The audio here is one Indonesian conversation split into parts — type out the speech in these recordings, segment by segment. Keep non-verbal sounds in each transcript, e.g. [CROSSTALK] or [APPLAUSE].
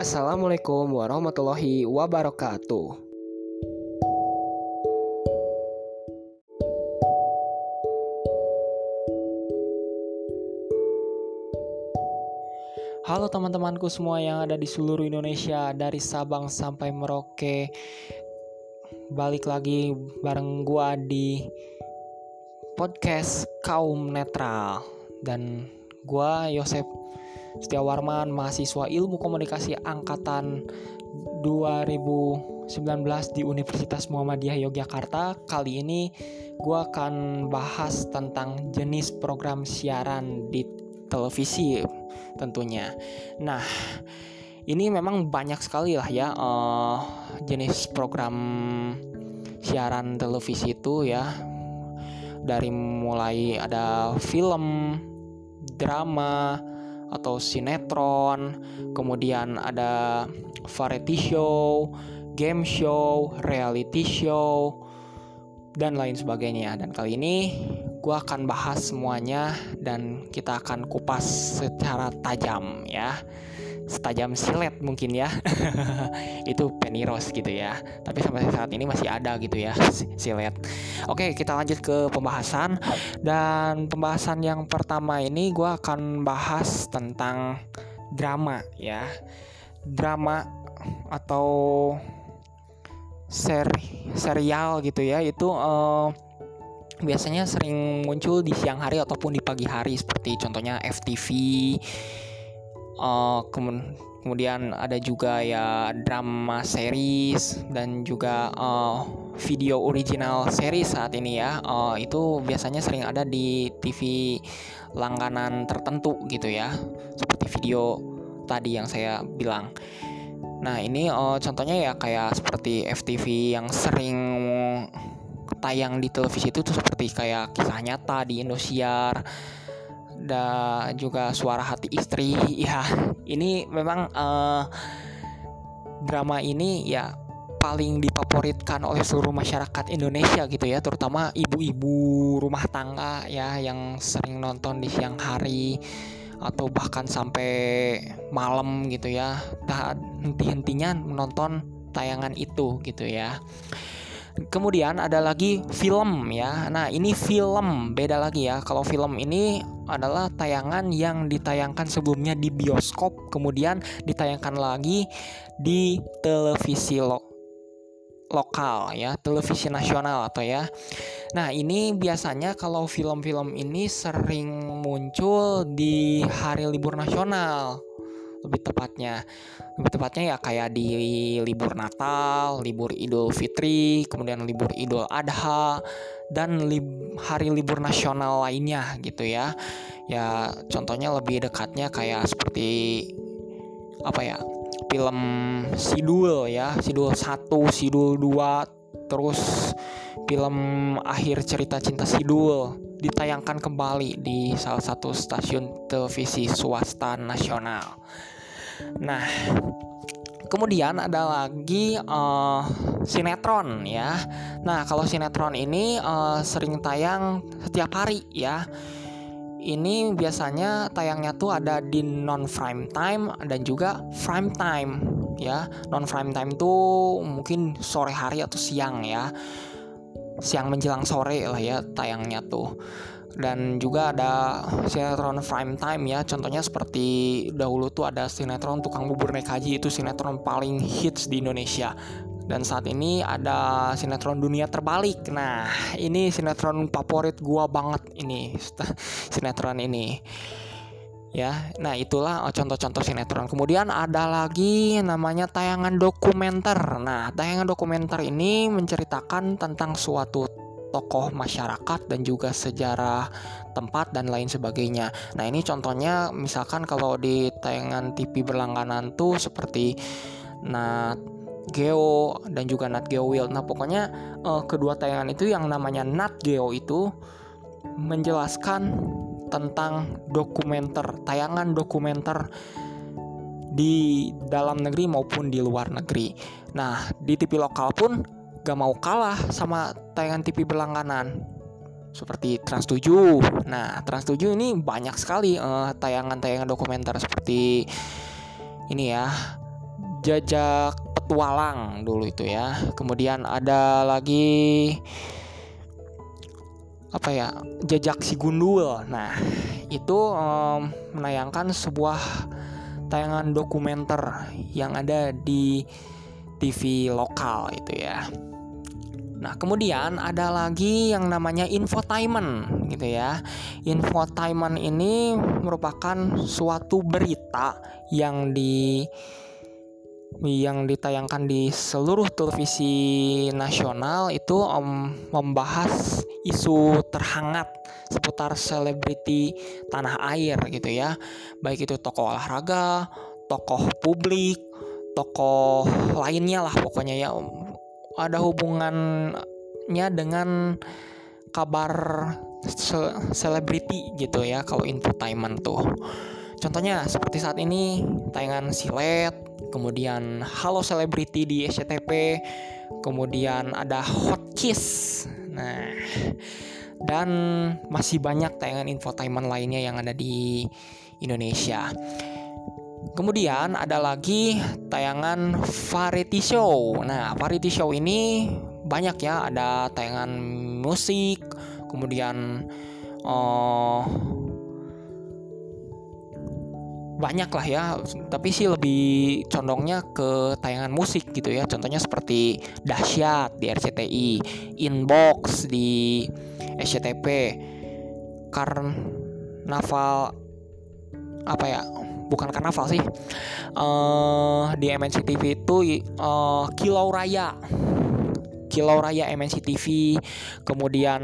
Assalamualaikum warahmatullahi wabarakatuh. Halo teman-temanku semua yang ada di seluruh Indonesia dari Sabang sampai Merauke. Balik lagi bareng gua di podcast Kaum Netral dan gua Yosep Setiawarman, mahasiswa Ilmu Komunikasi angkatan 2019 di Universitas Muhammadiyah Yogyakarta. Kali ini gua akan bahas tentang jenis program siaran di televisi tentunya. Nah, ini memang banyak sekali lah ya uh, jenis program siaran televisi itu ya. Dari mulai ada film, drama, atau sinetron, kemudian ada variety show, game show, reality show, dan lain sebagainya. Dan kali ini gue akan bahas semuanya dan kita akan kupas secara tajam ya setajam silet mungkin ya. [LAUGHS] Itu peniros gitu ya. Tapi sampai saat ini masih ada gitu ya [LAUGHS] silet. Oke kita lanjut ke pembahasan. Dan pembahasan yang pertama ini gue akan bahas tentang drama ya. Drama atau seri serial gitu ya. Itu uh, biasanya sering muncul di siang hari ataupun di pagi hari. Seperti contohnya FTV uh, kemudian ada juga ya drama series dan juga uh, video original series saat ini ya. Uh, itu biasanya sering ada di TV langganan tertentu gitu ya. Seperti video tadi yang saya bilang. Nah ini uh, contohnya ya kayak seperti FTV yang sering tayang di televisi itu tuh seperti kayak kisah nyata di Indosiar dan juga suara hati istri ya ini memang uh, drama ini ya paling difavoritkan oleh seluruh masyarakat Indonesia gitu ya terutama ibu-ibu rumah tangga ya yang sering nonton di siang hari atau bahkan sampai malam gitu ya tak henti-hentinya menonton tayangan itu gitu ya Kemudian ada lagi film ya. Nah, ini film beda lagi ya. Kalau film ini adalah tayangan yang ditayangkan sebelumnya di bioskop, kemudian ditayangkan lagi di televisi lo lokal ya, televisi nasional atau ya. Nah, ini biasanya kalau film-film ini sering muncul di hari libur nasional lebih tepatnya lebih tepatnya ya kayak di libur Natal, libur Idul Fitri, kemudian libur Idul Adha dan lib hari libur nasional lainnya gitu ya. Ya contohnya lebih dekatnya kayak seperti apa ya? Film Sidul ya, Sidul 1, Sidul 2, terus film akhir cerita cinta Sidul ditayangkan kembali di salah satu stasiun televisi swasta nasional. Nah, kemudian ada lagi uh, sinetron ya. Nah, kalau sinetron ini uh, sering tayang setiap hari ya. Ini biasanya tayangnya tuh ada di non prime time dan juga prime time ya. Non prime time tuh mungkin sore hari atau siang ya. Siang menjelang sore lah ya tayangnya tuh. Dan juga ada sinetron prime time ya contohnya seperti dahulu tuh ada sinetron tukang bubur naik haji itu sinetron paling hits di Indonesia. Dan saat ini ada sinetron dunia terbalik. Nah ini sinetron favorit gua banget ini [LAUGHS] sinetron ini ya nah itulah contoh-contoh sinetron kemudian ada lagi namanya tayangan dokumenter nah tayangan dokumenter ini menceritakan tentang suatu tokoh masyarakat dan juga sejarah tempat dan lain sebagainya. Nah, ini contohnya misalkan kalau di tayangan TV berlangganan tuh seperti Nat Geo dan juga Nat Geo Wild. Nah, pokoknya uh, kedua tayangan itu yang namanya Nat Geo itu menjelaskan tentang dokumenter, tayangan dokumenter di dalam negeri maupun di luar negeri. Nah, di TV lokal pun gak mau kalah sama tayangan TV berlangganan seperti Trans 7. Nah, Trans 7 ini banyak sekali eh, tayangan-tayangan dokumenter seperti ini ya. jejak petualang dulu itu ya. Kemudian ada lagi apa ya jejak si gundul. Nah itu um, menayangkan sebuah tayangan dokumenter yang ada di TV lokal itu ya. Nah, kemudian ada lagi yang namanya infotainment gitu ya. Infotainment ini merupakan suatu berita yang di yang ditayangkan di seluruh televisi nasional itu um, membahas isu terhangat seputar selebriti tanah air gitu ya. Baik itu tokoh olahraga, tokoh publik, tokoh lainnya lah pokoknya ya ada hubungannya dengan kabar selebriti gitu ya kalau infotainment tuh. Contohnya seperti saat ini tayangan Silet, kemudian Halo Selebriti di SCTV, kemudian ada Hot Kiss. Nah, dan masih banyak tayangan infotainment lainnya yang ada di Indonesia. Kemudian ada lagi tayangan variety show. Nah, variety show ini banyak ya, ada tayangan musik, kemudian uh, banyak lah ya. Tapi sih lebih condongnya ke tayangan musik gitu ya. Contohnya seperti dahsyat di RCTI inbox di SCTV karnaval apa ya? Bukan karnaval sih. Uh, di MNC TV itu uh, Kilau Raya. Kilau Raya MNC TV kemudian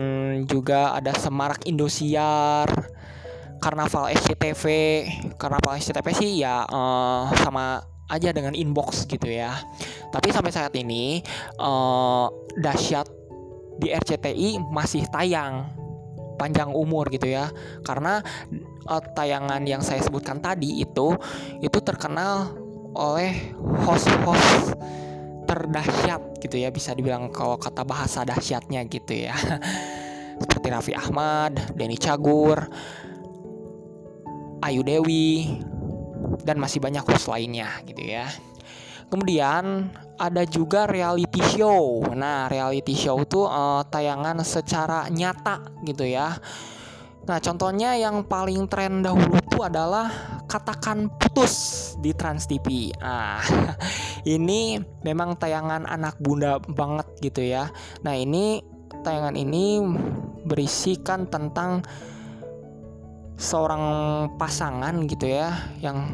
juga ada Semarak Indosiar Karnaval SCTV Karnaval SCTV sih ya uh, sama aja dengan inbox gitu ya. Tapi sampai saat ini uh, dahsyat di RCTI masih tayang panjang umur gitu ya. Karena uh, tayangan yang saya sebutkan tadi itu itu terkenal oleh host-host terdahsyat gitu ya bisa dibilang kalau kata bahasa dahsyatnya gitu ya. [LAUGHS] Seperti Raffi Ahmad, Denny Cagur, Ayu Dewi dan masih banyak host lainnya gitu ya. Kemudian ada juga reality show. Nah, reality show itu uh, tayangan secara nyata gitu ya. Nah, contohnya yang paling tren dahulu itu adalah katakan putus di Trans TV. Nah, [LAUGHS] ini memang tayangan anak bunda banget gitu ya. Nah, ini tayangan ini berisikan tentang seorang pasangan gitu ya yang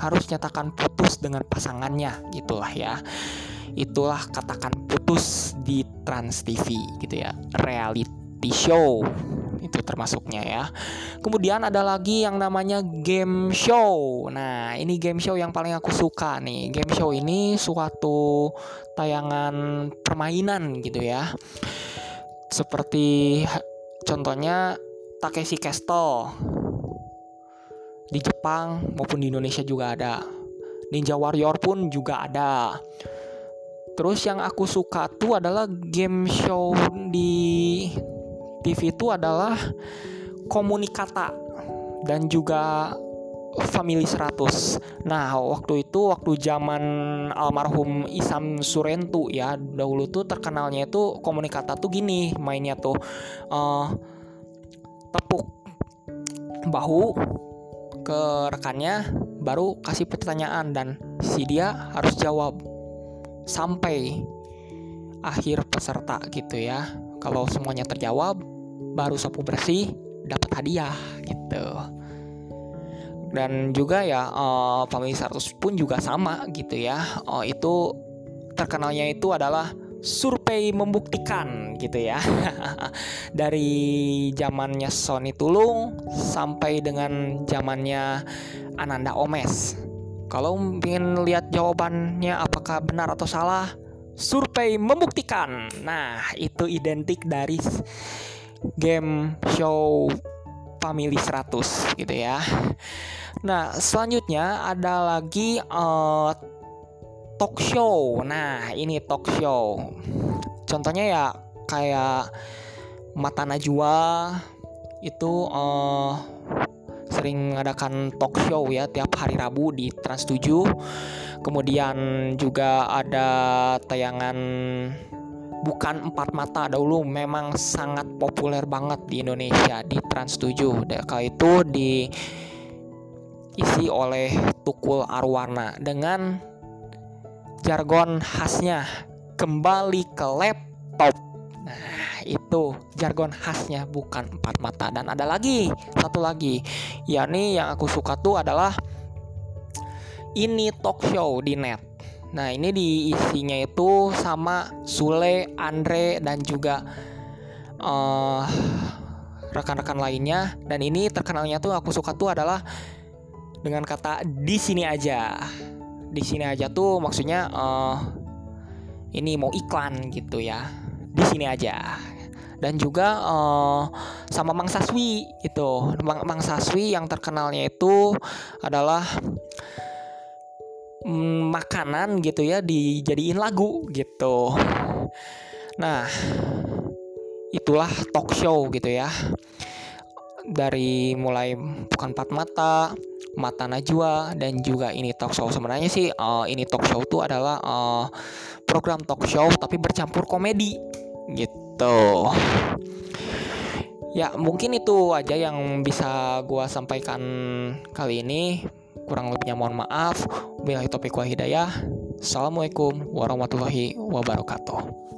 harus nyatakan putus dengan pasangannya gitulah ya. Itulah katakan putus di Trans TV gitu ya reality show itu termasuknya ya. Kemudian ada lagi yang namanya game show. Nah ini game show yang paling aku suka nih. Game show ini suatu tayangan permainan gitu ya. Seperti contohnya Takeshi Castle di Jepang maupun di Indonesia juga ada. Ninja Warrior pun juga ada. Terus yang aku suka tuh adalah game show di TV itu adalah Komunikata dan juga Family 100. Nah, waktu itu waktu zaman almarhum Isam Surentu ya, dahulu tuh terkenalnya itu Komunikata tuh gini mainnya tuh. Uh, tepuk bahu ke rekannya baru kasih pertanyaan dan si dia harus jawab sampai akhir peserta gitu ya. Kalau semuanya terjawab baru sapu bersih dapat hadiah gitu. Dan juga ya uh, family 100 pun juga sama gitu ya. Uh, itu terkenalnya itu adalah survei membuktikan gitu ya. [LAUGHS] Dari zamannya Sony Tulung sampai dengan zamannya Ananda Omes. Kalau ingin lihat jawabannya apakah benar atau salah survei membuktikan. Nah itu identik dari game show Family 100 gitu ya. Nah selanjutnya ada lagi uh, talk show. Nah, ini talk show. Contohnya ya kayak Mata Najwa itu uh, sering mengadakan talk show ya tiap hari Rabu di Trans 7. kemudian juga ada tayangan bukan empat mata dahulu memang sangat populer banget di Indonesia di Trans 7 kali itu diisi oleh Tukul Arwana dengan jargon khasnya kembali ke laptop nah itu jargon khasnya bukan empat mata dan ada lagi satu lagi yakni yang aku suka tuh adalah ini talk show di net Nah ini diisinya itu sama Sule, Andre dan juga uh, rekan-rekan lainnya. Dan ini terkenalnya tuh aku suka tuh adalah dengan kata di sini aja. Di sini aja tuh maksudnya uh, ini mau iklan gitu ya. Di sini aja. Dan juga uh, sama Mang Saswi itu. Mang, Mang Saswi yang terkenalnya itu adalah mm, makanan gitu ya dijadiin lagu gitu. Nah, itulah talk show gitu ya. Dari mulai bukan empat mata, mata najwa dan juga ini talk show sebenarnya sih uh, ini talk show itu adalah uh, program talk show tapi bercampur komedi gitu. Ya mungkin itu aja yang bisa gua sampaikan kali ini. Kurang lebihnya mohon maaf. Bila topik wa hidayah. Assalamualaikum warahmatullahi wabarakatuh.